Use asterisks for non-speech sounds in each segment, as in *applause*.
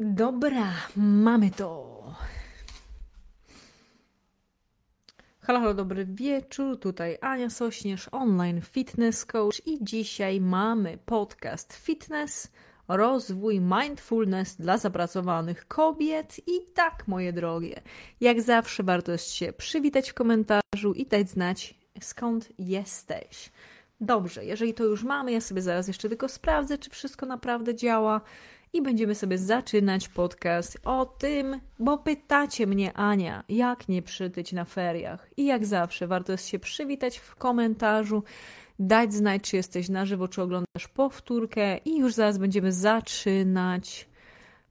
Dobra, mamy to. Halo, halo, dobry wieczór. Tutaj Ania Sośnierz, online fitness coach i dzisiaj mamy podcast fitness, rozwój mindfulness dla zapracowanych kobiet. I tak, moje drogie, jak zawsze warto jest się przywitać w komentarzu i dać znać skąd jesteś. Dobrze, jeżeli to już mamy, ja sobie zaraz jeszcze tylko sprawdzę, czy wszystko naprawdę działa i będziemy sobie zaczynać podcast o tym, bo pytacie mnie, Ania, jak nie przytyć na feriach. I jak zawsze, warto jest się przywitać w komentarzu, dać znać, czy jesteś na żywo, czy oglądasz powtórkę, i już zaraz będziemy zaczynać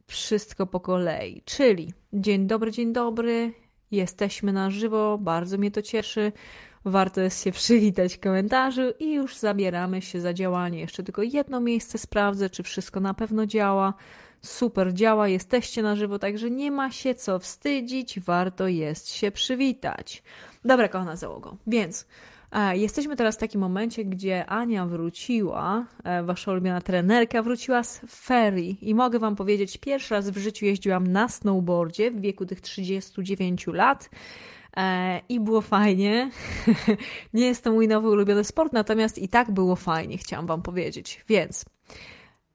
wszystko po kolei. Czyli dzień dobry, dzień dobry, jesteśmy na żywo, bardzo mnie to cieszy. Warto jest się przywitać w komentarzu i już zabieramy się za działanie. Jeszcze tylko jedno miejsce sprawdzę, czy wszystko na pewno działa. Super działa, jesteście na żywo, także nie ma się co wstydzić, warto jest się przywitać. Dobra, kochana załogo, więc e, jesteśmy teraz w takim momencie, gdzie Ania wróciła, e, wasza ulubiona trenerka wróciła z ferii i mogę wam powiedzieć, pierwszy raz w życiu jeździłam na snowboardzie w wieku tych 39 lat. E, i było fajnie. *laughs* Nie jest to mój nowy ulubiony sport, natomiast i tak było fajnie, chciałam Wam powiedzieć. Więc,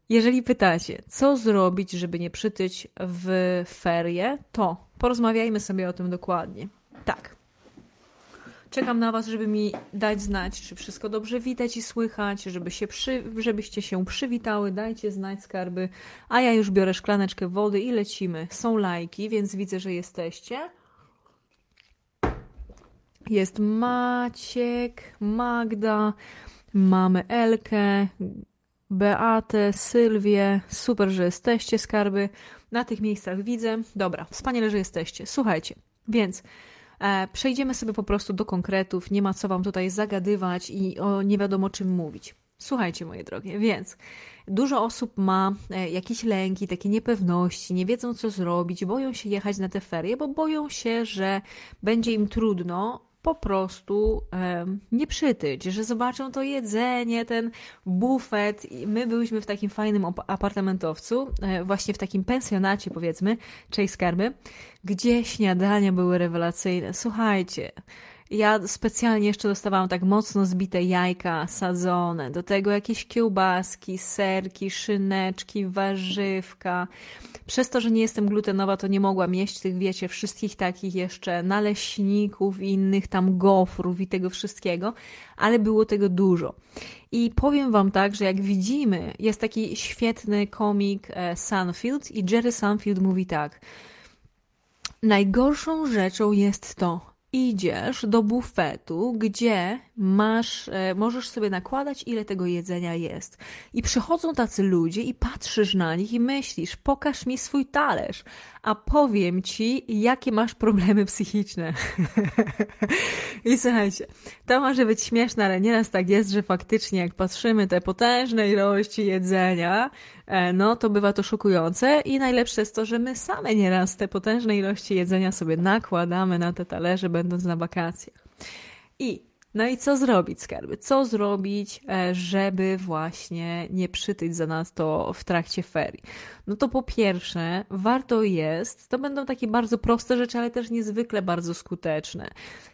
jeżeli pytacie, co zrobić, żeby nie przytyć w ferie, to porozmawiajmy sobie o tym dokładnie. Tak. Czekam na Was, żeby mi dać znać, czy wszystko dobrze widać i słychać, żeby się przy, żebyście się przywitały, dajcie znać skarby, a ja już biorę szklaneczkę wody i lecimy. Są lajki, więc widzę, że jesteście. Jest Maciek, Magda, mamy Elkę, Beatę, Sylwię. Super, że jesteście, skarby. Na tych miejscach widzę. Dobra, wspaniale, że jesteście. Słuchajcie, więc e, przejdziemy sobie po prostu do konkretów. Nie ma co wam tutaj zagadywać i o nie wiadomo czym mówić. Słuchajcie, moje drogie, więc dużo osób ma e, jakieś lęki, takie niepewności, nie wiedzą co zrobić, boją się jechać na te ferie, bo boją się, że będzie im trudno po prostu nie przytyć, że zobaczą to jedzenie, ten bufet. I my byliśmy w takim fajnym apartamentowcu, e, właśnie w takim pensjonacie, powiedzmy, Chase Skarby, gdzie śniadania były rewelacyjne. Słuchajcie, ja specjalnie jeszcze dostawałam tak mocno zbite jajka sadzone, do tego jakieś kiełbaski, serki, szyneczki, warzywka. Przez to, że nie jestem glutenowa, to nie mogłam jeść tych, wiecie, wszystkich takich jeszcze naleśników i innych tam gofrów i tego wszystkiego, ale było tego dużo. I powiem Wam tak, że jak widzimy, jest taki świetny komik e, Sunfield i Jerry Sunfield mówi tak. Najgorszą rzeczą jest to, idziesz do bufetu, gdzie masz, e, możesz sobie nakładać, ile tego jedzenia jest. I przychodzą tacy ludzie i patrzysz na nich i myślisz, pokaż mi swój talerz, a powiem ci, jakie masz problemy psychiczne. *laughs* I słuchajcie, to może być śmieszne, ale nieraz tak jest, że faktycznie jak patrzymy te potężne ilości jedzenia, e, no to bywa to szokujące i najlepsze jest to, że my same nieraz te potężne ilości jedzenia sobie nakładamy na te talerze, będąc na wakacjach. I no i co zrobić, skarby? Co zrobić, e, żeby właśnie nie przytyć za nas to w trakcie ferii? No to po pierwsze, warto jest, to będą takie bardzo proste rzeczy, ale też niezwykle bardzo skuteczne.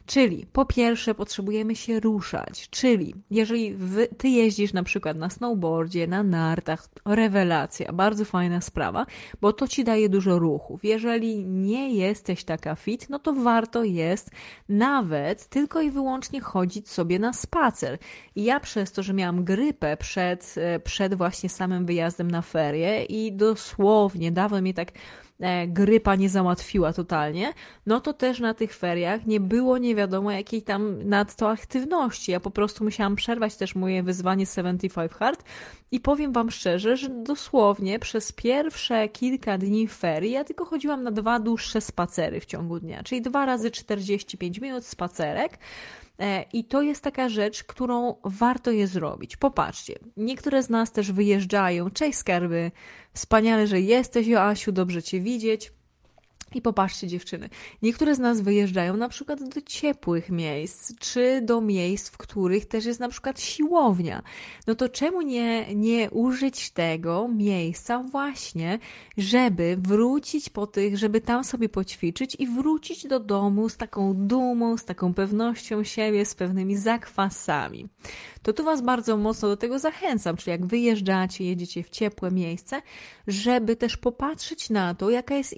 Czyli po pierwsze potrzebujemy się ruszać, czyli jeżeli wy, ty jeździsz na przykład na snowboardzie, na nartach, rewelacja, bardzo fajna sprawa, bo to ci daje dużo ruchów. Jeżeli nie jesteś taka fit, no to warto jest nawet tylko i wyłącznie chodzić sobie na spacer. I ja przez to, że miałam grypę przed, e, przed właśnie samym wyjazdem na ferie i dosłownie dawno mi tak E, grypa nie załatwiła totalnie, no to też na tych feriach nie było nie wiadomo jakiej tam nadto aktywności. Ja po prostu musiałam przerwać też moje wyzwanie 75 Hard i powiem Wam szczerze, że dosłownie przez pierwsze kilka dni ferii ja tylko chodziłam na dwa dłuższe spacery w ciągu dnia, czyli dwa razy 45 minut spacerek. E, I to jest taka rzecz, którą warto je zrobić. Popatrzcie, niektóre z nas też wyjeżdżają. Cześć skarby, wspaniale, że jesteś, Joasiu, dobrze Cię widzieć. I popatrzcie, dziewczyny, niektóre z nas wyjeżdżają na przykład do ciepłych miejsc, czy do miejsc, w których też jest na przykład siłownia. No to czemu nie, nie użyć tego miejsca właśnie, żeby wrócić po tych, żeby tam sobie poćwiczyć i wrócić do domu z taką dumą, z taką pewnością siebie, z pewnymi zakwasami to tu Was bardzo mocno do tego zachęcam, czyli jak wyjeżdżacie, jedziecie w ciepłe miejsce, żeby też popatrzeć na to, jaka jest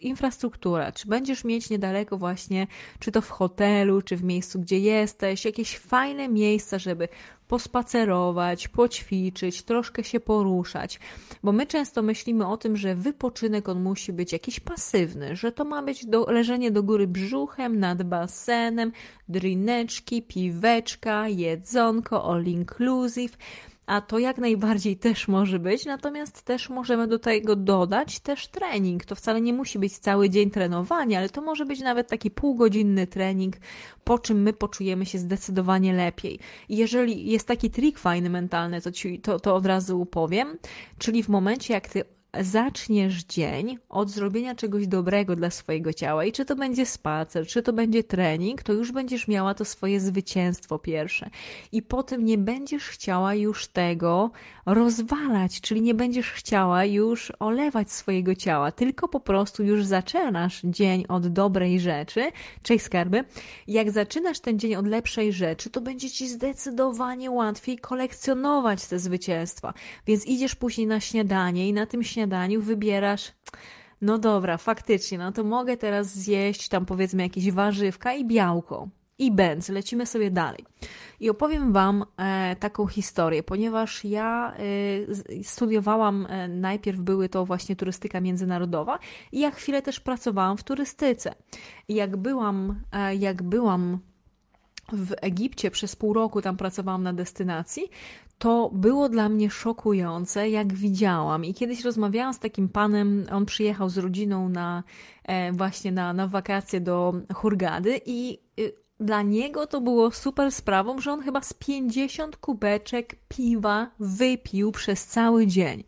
infra infrastruktura, czy będziesz mieć niedaleko właśnie, czy to w hotelu, czy w miejscu, gdzie jesteś, jakieś fajne miejsca, żeby pospacerować, poćwiczyć, troszkę się poruszać, bo my często myślimy o tym, że wypoczynek on musi być jakiś pasywny, że to ma być do, leżenie do góry brzuchem nad basenem, drineczki, piweczka, jedzonko, all inclusive a to jak najbardziej też może być, natomiast też możemy do tego dodać też trening. To wcale nie musi być cały dzień trenowania, ale to może być nawet taki półgodzinny trening, po czym my poczujemy się zdecydowanie lepiej. Jeżeli jest taki trik fajny mentalny, to, ci, to, to od razu powiem, czyli w momencie jak ty zaczniesz dzień od zrobienia czegoś dobrego dla swojego ciała i czy to będzie spacer, czy to będzie trening, to już będziesz miała to swoje zwycięstwo pierwsze. I potem nie będziesz chciała już tego rozwalać, czyli nie będziesz chciała już olewać swojego ciała, tylko po prostu już zaczynasz dzień od dobrej rzeczy. Cześć skarby. Jak zaczynasz ten dzień od lepszej rzeczy, to będzie ci zdecydowanie łatwiej kolekcjonować te zwycięstwa. Więc idziesz później na śniadanie i na tym śniadaniu śniadaniu wybierasz, no dobra, faktycznie, no to mogę teraz zjeść tam powiedzmy jakieś warzywka i białko. I bęc, lecimy sobie dalej. I opowiem Wam e, taką historię, ponieważ ja e, studiowałam, e, najpierw były to właśnie turystyka międzynarodowa i ja chwilę też pracowałam w turystyce. I jak byłam, e, jak byłam w Egipcie przez pół roku tam pracowałam na destynacji, to było dla mnie szokujące, jak widziałam. I kiedyś rozmawiałam z takim panem, on przyjechał z rodziną na e, właśnie na, na wakacje do Hurgady i y, dla niego to było super sprawą, że on chyba z 50 kubeczek piwa wypił przez cały dzień.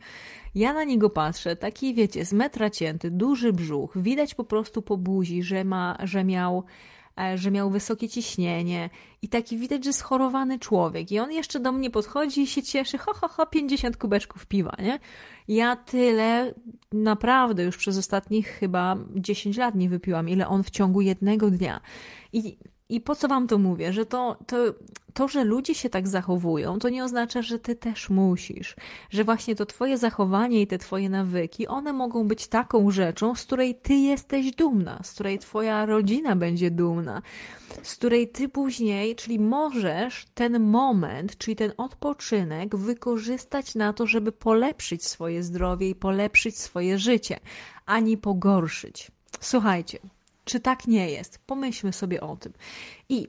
Ja na niego patrzę, taki wiecie, z metra cięty, duży brzuch, widać po prostu po buzi, że, ma, że miał że miał wysokie ciśnienie i taki widać, że schorowany człowiek. I on jeszcze do mnie podchodzi i się cieszy, ho, ho, ho, 50 kubeczków piwa, nie? Ja tyle naprawdę już przez ostatnich chyba 10 lat nie wypiłam, ile on w ciągu jednego dnia. I i po co wam to mówię? Że to, to, to, że ludzie się tak zachowują, to nie oznacza, że ty też musisz. Że właśnie to twoje zachowanie i te twoje nawyki, one mogą być taką rzeczą, z której ty jesteś dumna, z której twoja rodzina będzie dumna, z której ty później, czyli możesz ten moment, czyli ten odpoczynek wykorzystać na to, żeby polepszyć swoje zdrowie i polepszyć swoje życie, ani pogorszyć. Słuchajcie, czy tak nie jest? Pomyślmy sobie o tym. I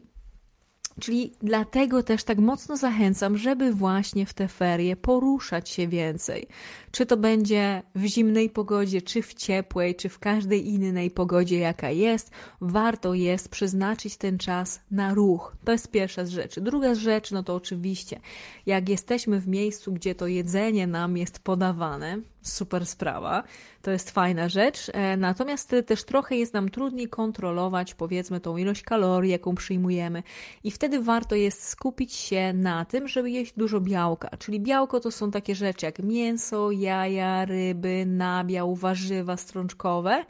Czyli dlatego też tak mocno zachęcam, żeby właśnie w te ferie poruszać się więcej. Czy to będzie w zimnej pogodzie, czy w ciepłej, czy w każdej innej pogodzie, jaka jest, warto jest przeznaczyć ten czas na ruch. To jest pierwsza z rzeczy. Druga rzecz, no to oczywiście, jak jesteśmy w miejscu, gdzie to jedzenie nam jest podawane, super sprawa, to jest fajna rzecz, e, natomiast też trochę jest nam trudniej kontrolować, powiedzmy, tą ilość kalorii, jaką przyjmujemy. I wtedy warto jest skupić się na tym, żeby jeść dużo białka, czyli białko to są takie rzeczy jak mięso, jaja, ryby, nabiał, warzywa strączkowe.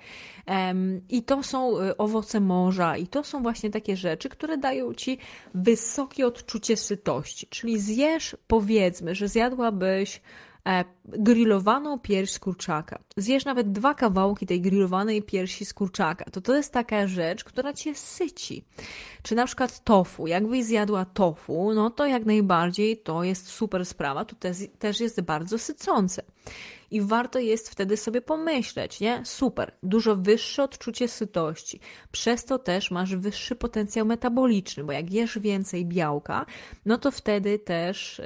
I to są e, owoce morza. I to są właśnie takie rzeczy, które dają Ci wysokie odczucie sytości, czyli zjesz, powiedzmy, że zjadłabyś grillowaną pierś z kurczaka. Zjesz nawet dwa kawałki tej grillowanej piersi z kurczaka. To to jest taka rzecz, która cię syci. Czy na przykład tofu. Jakbyś zjadła tofu, no to jak najbardziej to jest super sprawa. To też jest bardzo sycące i warto jest wtedy sobie pomyśleć, nie? Super, dużo wyższe odczucie sytości. Przez to też masz wyższy potencjał metaboliczny, bo jak jesz więcej białka, no to wtedy też yy,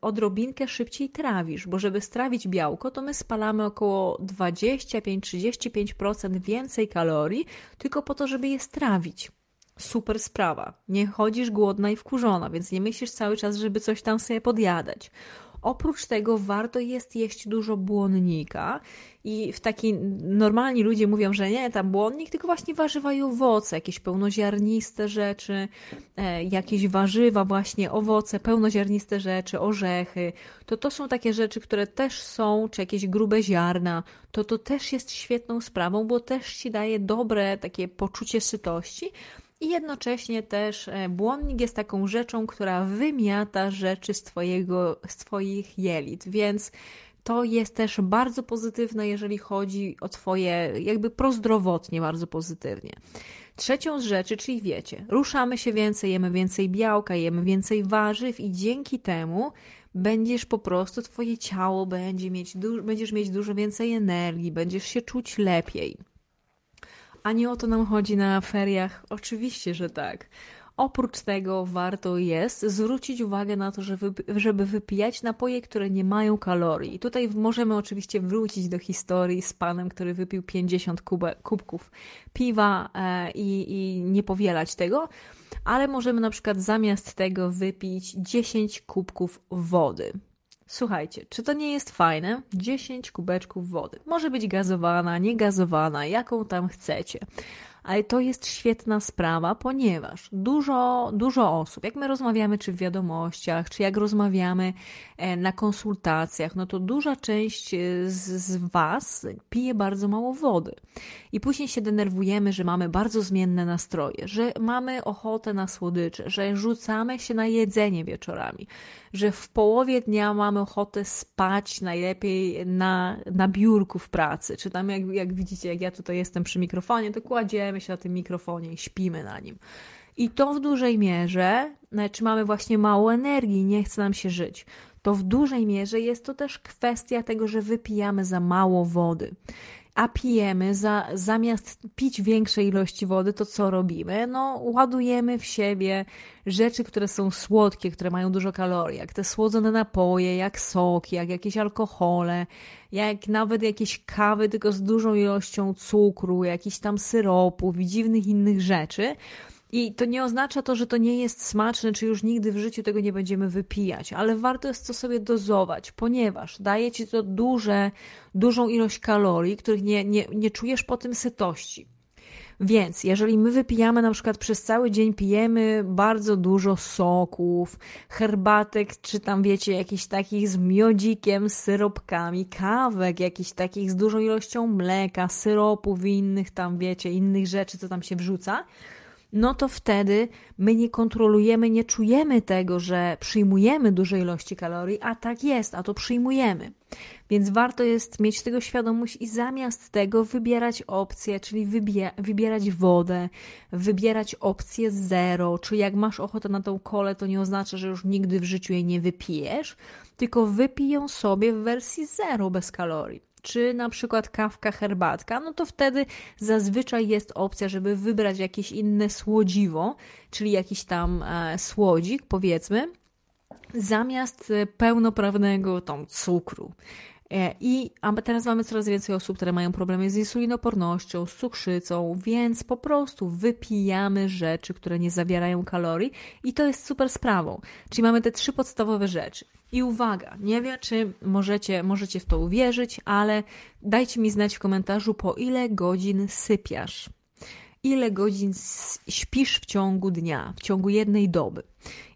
odrobinkę szybciej trawisz, bo żeby strawić białko, to my spalamy około 25-35% więcej kalorii, tylko po to, żeby je strawić super sprawa. Nie chodzisz głodna i wkurzona, więc nie myślisz cały czas, żeby coś tam sobie podjadać. Oprócz tego warto jest jeść dużo błonnika i w taki normalni ludzie mówią, że nie, tam błonnik, tylko właśnie warzywa i owoce, jakieś pełnoziarniste rzeczy, e, jakieś warzywa, właśnie owoce, pełnoziarniste rzeczy, orzechy. To to są takie rzeczy, które też są, czy jakieś grube ziarna, to to też jest świetną sprawą, bo też ci daje dobre takie poczucie sytości, i jednocześnie też e, błonnik jest taką rzeczą, która wymiata rzeczy z, twojego, z Twoich jelit, więc to jest też bardzo pozytywne, jeżeli chodzi o Twoje, jakby prozdrowotnie bardzo pozytywnie. Trzecią z rzeczy, czyli wiecie, ruszamy się więcej, jemy więcej białka, jemy więcej warzyw i dzięki temu będziesz po prostu, Twoje ciało będzie mieć, będziesz mieć dużo więcej energii, będziesz się czuć lepiej. A nie o to nam chodzi na feriach? Oczywiście, że tak. Oprócz tego warto jest zwrócić uwagę na to, żeby wypijać napoje, które nie mają kalorii. I tutaj możemy oczywiście wrócić do historii z panem, który wypił 50 kube, kubków piwa e, i, i nie powielać tego, ale możemy na przykład zamiast tego wypić 10 kubków wody. Słuchajcie, czy to nie jest fajne? 10 kubeczków wody. Może być gazowana, niegazowana, jaką tam chcecie ale to jest świetna sprawa, ponieważ dużo, dużo osób, jak my rozmawiamy czy w wiadomościach, czy jak rozmawiamy e, na konsultacjach, no to duża część e, z, z Was pije bardzo mało wody. I później się denerwujemy, że mamy bardzo zmienne nastroje, że mamy ochotę na słodycze, że rzucamy się na jedzenie wieczorami, że w połowie dnia mamy ochotę spać najlepiej na, na biurku w pracy, czy tam jak, jak widzicie, jak ja tutaj jestem przy mikrofonie, to kładziemy się na tym mikrofonie i śpimy na nim. I to w dużej mierze, czy mamy właśnie mało energii, nie chce nam się żyć, to w dużej mierze jest to też kwestia tego, że wypijamy za mało wody a pijemy, za, zamiast pić większej ilości wody, to co robimy? No, ładujemy w siebie rzeczy, które są słodkie, które mają dużo kalorii, jak te słodzone napoje, jak soki, jak jakieś alkohole, jak nawet jakieś kawy, tylko z dużą ilością cukru, jakichś tam syropów i dziwnych innych rzeczy. I to nie oznacza to, że to nie jest smaczne, czy już nigdy w życiu tego nie będziemy wypijać, ale warto jest to sobie dozować, ponieważ daje ci to duże, dużą ilość kalorii, których nie, nie, nie czujesz po tym sytości. Więc jeżeli my wypijamy na przykład przez cały dzień, pijemy bardzo dużo soków, herbatek, czy tam wiecie, jakichś takich z miodzikiem, z syropkami, kawek, jakichś takich z dużą ilością mleka, syropów i innych tam, wiecie, innych rzeczy, co tam się wrzuca, no to wtedy my nie kontrolujemy, nie czujemy tego, że przyjmujemy duże ilości kalorii, a tak jest, a to przyjmujemy. Więc warto jest mieć tego świadomość i zamiast tego wybierać opcje, czyli wybierać wodę, wybierać opcję zero, czy jak masz ochotę na tą kolę, to nie oznacza, że już nigdy w życiu jej nie wypijesz, tylko wypij ją sobie w wersji zero bez kalorii czy na przykład kawka, herbatka, no to wtedy zazwyczaj jest opcja, żeby wybrać jakieś inne słodziwo, czyli jakiś tam e, słodzik, powiedzmy, zamiast e, pełnoprawnego tam cukru. E, I a teraz mamy coraz więcej osób, które mają problemy z insulinopornością, z cukrzycą, więc po prostu wypijamy rzeczy, które nie zawierają kalorii i to jest super sprawą. Czyli mamy te trzy podstawowe rzeczy. I uwaga, nie wiem, czy możecie, możecie w to uwierzyć, ale dajcie mi znać w komentarzu, po ile godzin sypiasz. Ile godzin śpisz w ciągu dnia, w ciągu jednej doby.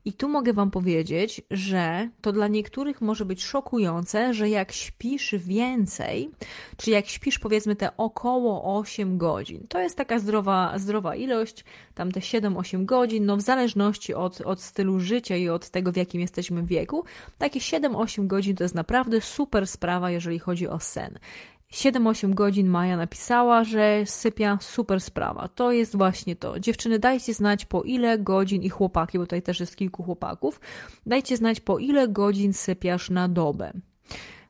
I tu mogę Wam powiedzieć, że to dla niektórych może być szokujące, że jak śpisz więcej, czy jak śpisz powiedzmy te około 8 godzin, to jest taka zdrowa, zdrowa ilość, tam te 7-8 godzin, no w zależności od, od stylu życia i od tego, w jakim jesteśmy wieku, takie 7-8 godzin to jest naprawdę super sprawa, jeżeli chodzi o sen. 7-8 godzin Maja napisała, że sypia super sprawa. To jest właśnie to. Dziewczyny, dajcie znać po ile godzin i chłopaki, bo tutaj też jest kilku chłopaków, dajcie znać po ile godzin sypiasz na dobę.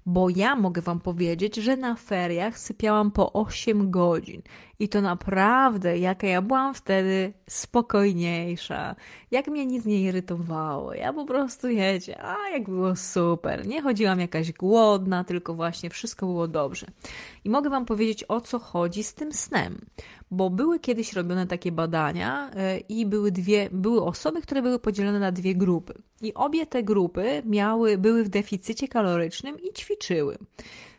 Bo ja mogę Wam powiedzieć, że na feriach sypiałam po 8 godzin. I to naprawdę, jaka ja byłam wtedy spokojniejsza, jak mnie nic nie irytowało. Ja po prostu jecie, a jak było super. Nie chodziłam jakaś głodna, tylko właśnie wszystko było dobrze. I mogę Wam powiedzieć, o co chodzi z tym snem bo były kiedyś robione takie badania e, i były dwie, były osoby, które były podzielone na dwie grupy. I obie te grupy miały, były w deficycie kalorycznym i ćwiczyły.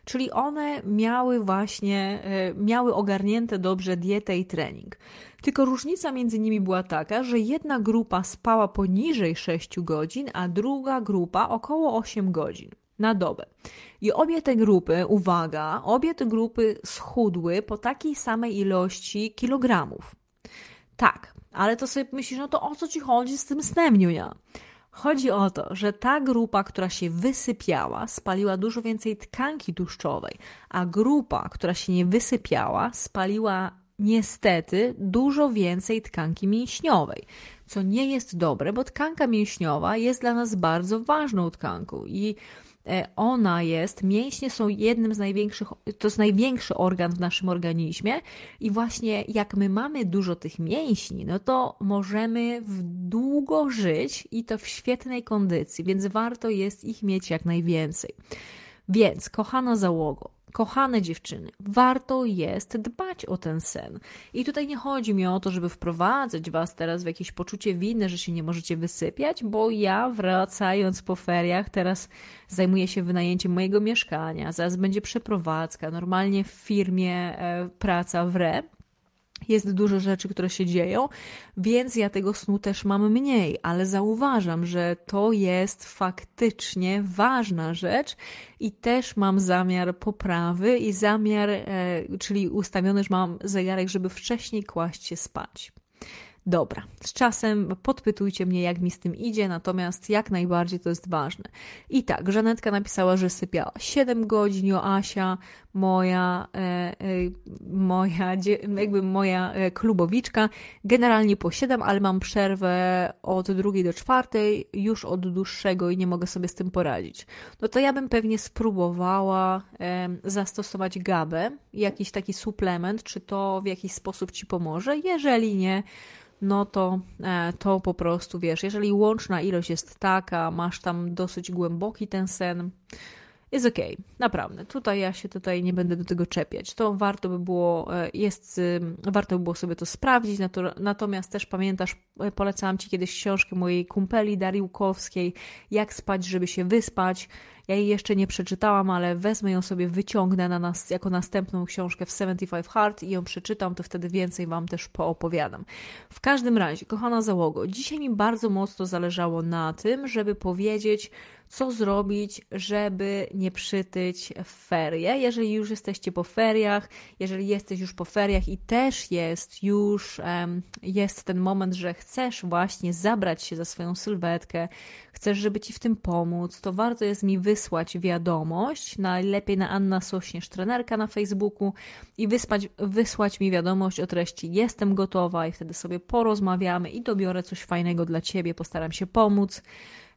Czyli one miały właśnie, e, miały ogarnięte dobrze dietę i trening. Tylko różnica między nimi była taka, że jedna grupa spała poniżej 6 godzin, a druga grupa około 8 godzin na dobę. I obie te grupy, uwaga, obie te grupy schudły po takiej samej ilości kilogramów. Tak, ale to sobie myślisz, no to o co ci chodzi z tym snem, Niunia? Chodzi o to, że ta grupa, która się wysypiała, spaliła dużo więcej tkanki tłuszczowej, a grupa, która się nie wysypiała, spaliła niestety dużo więcej tkanki mięśniowej, co nie jest dobre, bo tkanka mięśniowa jest dla nas bardzo ważną tkanką i ona jest, mięśnie są jednym z największych, to jest największy organ w naszym organizmie i właśnie jak my mamy dużo tych mięśni, no to możemy w długo żyć i to w świetnej kondycji, więc warto jest ich mieć jak najwięcej. Więc, kochana załogo, Kochane dziewczyny, warto jest dbać o ten sen. I tutaj nie chodzi mi o to, żeby wprowadzać Was teraz w jakieś poczucie winy, że się nie możecie wysypiać, bo ja wracając po feriach teraz zajmuję się wynajęciem mojego mieszkania, zaraz będzie przeprowadzka, normalnie w firmie e, praca w RE jest dużo rzeczy, które się dzieją, więc ja tego snu też mam mniej, ale zauważam, że to jest faktycznie ważna rzecz i też mam zamiar poprawy i zamiar, e, czyli ustawiony, że mam zegarek, żeby wcześniej kłaść się spać. Dobra, z czasem podpytujcie mnie, jak mi z tym idzie, natomiast jak najbardziej to jest ważne. I tak, Żanetka napisała, że sypiała 7 godzin, Joasia, moja, e, e, moja, jakby moja e, klubowiczka, generalnie po 7, ale mam przerwę od drugiej do czwartej, już od dłuższego i nie mogę sobie z tym poradzić. No to ja bym pewnie spróbowała e, zastosować gabę, jakiś taki suplement, czy to w jakiś sposób Ci pomoże. Jeżeli nie, no to, e, to po prostu wiesz, jeżeli łączna ilość jest taka, masz tam dosyć głęboki ten sen, jest okay, naprawdę. Tutaj ja się tutaj nie będę do tego czepiać. To warto by było, e, jest, warto by było sobie to sprawdzić. Natomiast też pamiętasz, e, polecałam Ci kiedyś książkę mojej kumpeli Darii Łukowskiej, Jak spać, żeby się wyspać. Ja jej jeszcze nie przeczytałam, ale wezmę ją sobie, wyciągnę na nas jako następną książkę w 75 Hard i ją przeczytam, to wtedy więcej Wam też poopowiadam. W każdym razie, kochana załogo, dzisiaj mi bardzo mocno zależało na tym, żeby powiedzieć, co zrobić, żeby nie przytyć w ferie. Jeżeli już jesteście po feriach, jeżeli jesteś już po feriach i też jest już jest ten moment, że chcesz właśnie zabrać się za swoją sylwetkę, chcesz, żeby ci w tym pomóc, to warto jest mi wysłać wiadomość, najlepiej na Anna Sośnierz, trenerka na Facebooku i wysłać mi wiadomość o treści jestem gotowa i wtedy sobie porozmawiamy i dobiorę coś fajnego dla Ciebie, postaram się pomóc.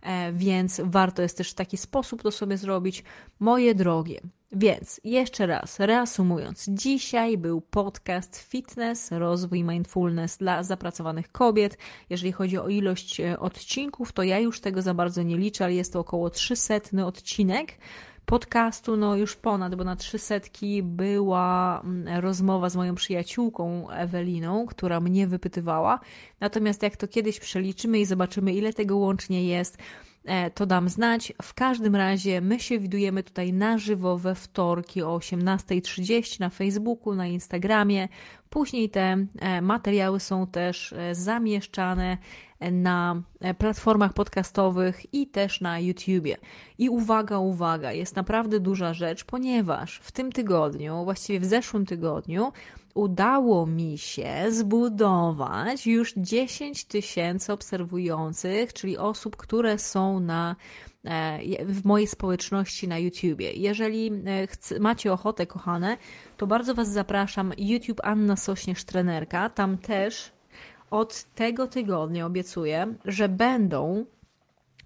E, więc warto jest też w taki sposób to sobie zrobić. Moje drogie, więc jeszcze raz, reasumując, dzisiaj był podcast Fitness, rozwój mindfulness dla zapracowanych kobiet. Jeżeli chodzi o ilość e, odcinków, to ja już tego za bardzo nie liczę, ale jest to około 300 odcinek podcastu, no już ponad, bo na trzy setki była mm, rozmowa z moją przyjaciółką Eweliną, która mnie wypytywała. Natomiast jak to kiedyś przeliczymy i zobaczymy, ile tego łącznie jest, E, to dam znać. W każdym razie my się widujemy tutaj na żywo we wtorki o 18.30 na Facebooku, na Instagramie. Później te e, materiały są też e, zamieszczane na platformach podcastowych i też na YouTubie. I uwaga, uwaga, jest naprawdę duża rzecz, ponieważ w tym tygodniu, właściwie w zeszłym tygodniu, udało mi się zbudować już 10 tysięcy obserwujących, czyli osób, które są na e, w mojej społeczności na YouTubie. Jeżeli e, macie ochotę, kochane, to bardzo Was zapraszam. YouTube Anna Sośnierz Trenerka. Tam też od tego tygodnia obiecuję, że będą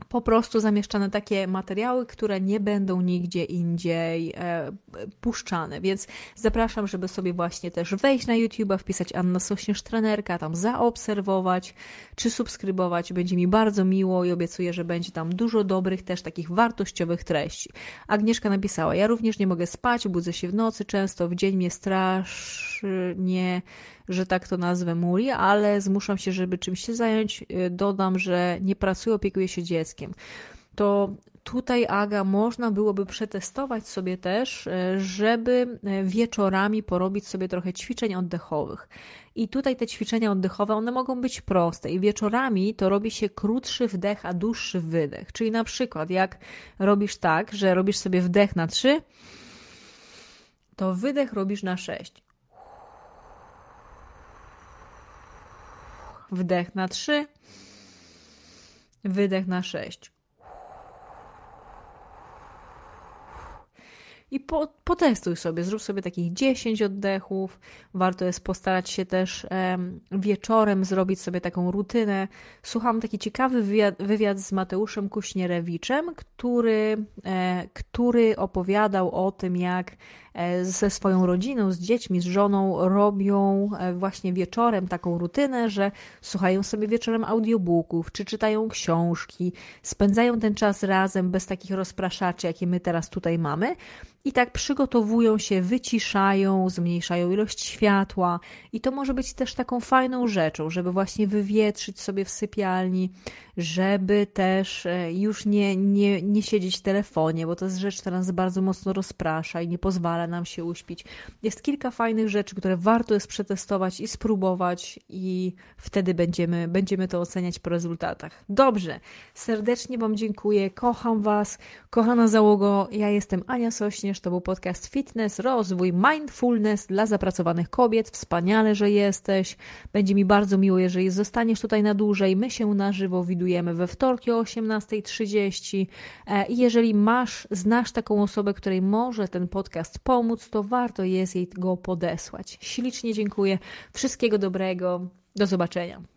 po prostu zamieszczane takie materiały, które nie będą nigdzie indziej e, puszczane. Więc zapraszam, żeby sobie właśnie też wejść na YouTube, wpisać Anna Sośnierz Trenerka, tam zaobserwować czy subskrybować. Będzie mi bardzo miło i obiecuję, że będzie tam dużo dobrych, też takich wartościowych treści. Agnieszka napisała, ja również nie mogę spać, budzę się w nocy często, w dzień mnie strasznie że tak to nazwę muli, ale zmuszam się, żeby czymś się zająć. Y, dodam, że nie pracuję, opiekuję się dzieckiem. To tutaj, Aga, można byłoby przetestować sobie też, y, żeby y, wieczorami porobić sobie trochę ćwiczeń oddechowych. I tutaj te ćwiczenia oddechowe, one mogą być proste. I wieczorami to robi się krótszy wdech, a dłuższy wydech. Czyli na przykład, jak robisz tak, że robisz sobie wdech na 3, to wydech robisz na 6. Wdech na 3, wydech na 6. I po, potestuj sobie, zrób sobie takich 10 oddechów. Warto jest postarać się też wieczorem zrobić sobie taką rutynę. Słucham taki ciekawy wywiad, wywiad z Mateuszem Kuśnierewiczem, który, e, który opowiadał o tym, jak ze swoją rodziną, z dziećmi, z żoną robią e, właśnie wieczorem taką rutynę, że słuchają sobie wieczorem audiobooków, czy czytają książki, spędzają ten czas razem bez takich rozpraszaczy, jakie my teraz tutaj mamy. I tak przygotowują się, wyciszają, zmniejszają ilość światła, i to może być też taką fajną rzeczą, żeby właśnie wywietrzyć sobie w sypialni, żeby też e, już nie, nie, nie siedzieć w telefonie, bo to jest rzecz, która nas bardzo mocno rozprasza i nie pozwala nam się uśpić. Jest kilka fajnych rzeczy, które warto jest przetestować i spróbować, i wtedy będziemy, będziemy to oceniać po rezultatach. Dobrze, serdecznie Wam dziękuję, kocham Was, kochana załogo, ja jestem Ania Sośnierz, to był podcast Fitness, Rozwój, Mindfulness dla zapracowanych kobiet. Wspaniale, że jesteś. Będzie mi bardzo miło, jeżeli zostaniesz tutaj na dłużej. My się na żywo widujemy znajdujemy we wtorki o 18.30. E, I jeżeli masz, znasz taką osobę, której może ten podcast pomóc, to warto jest jej go podesłać. Ślicznie dziękuję. Wszystkiego dobrego. Do zobaczenia.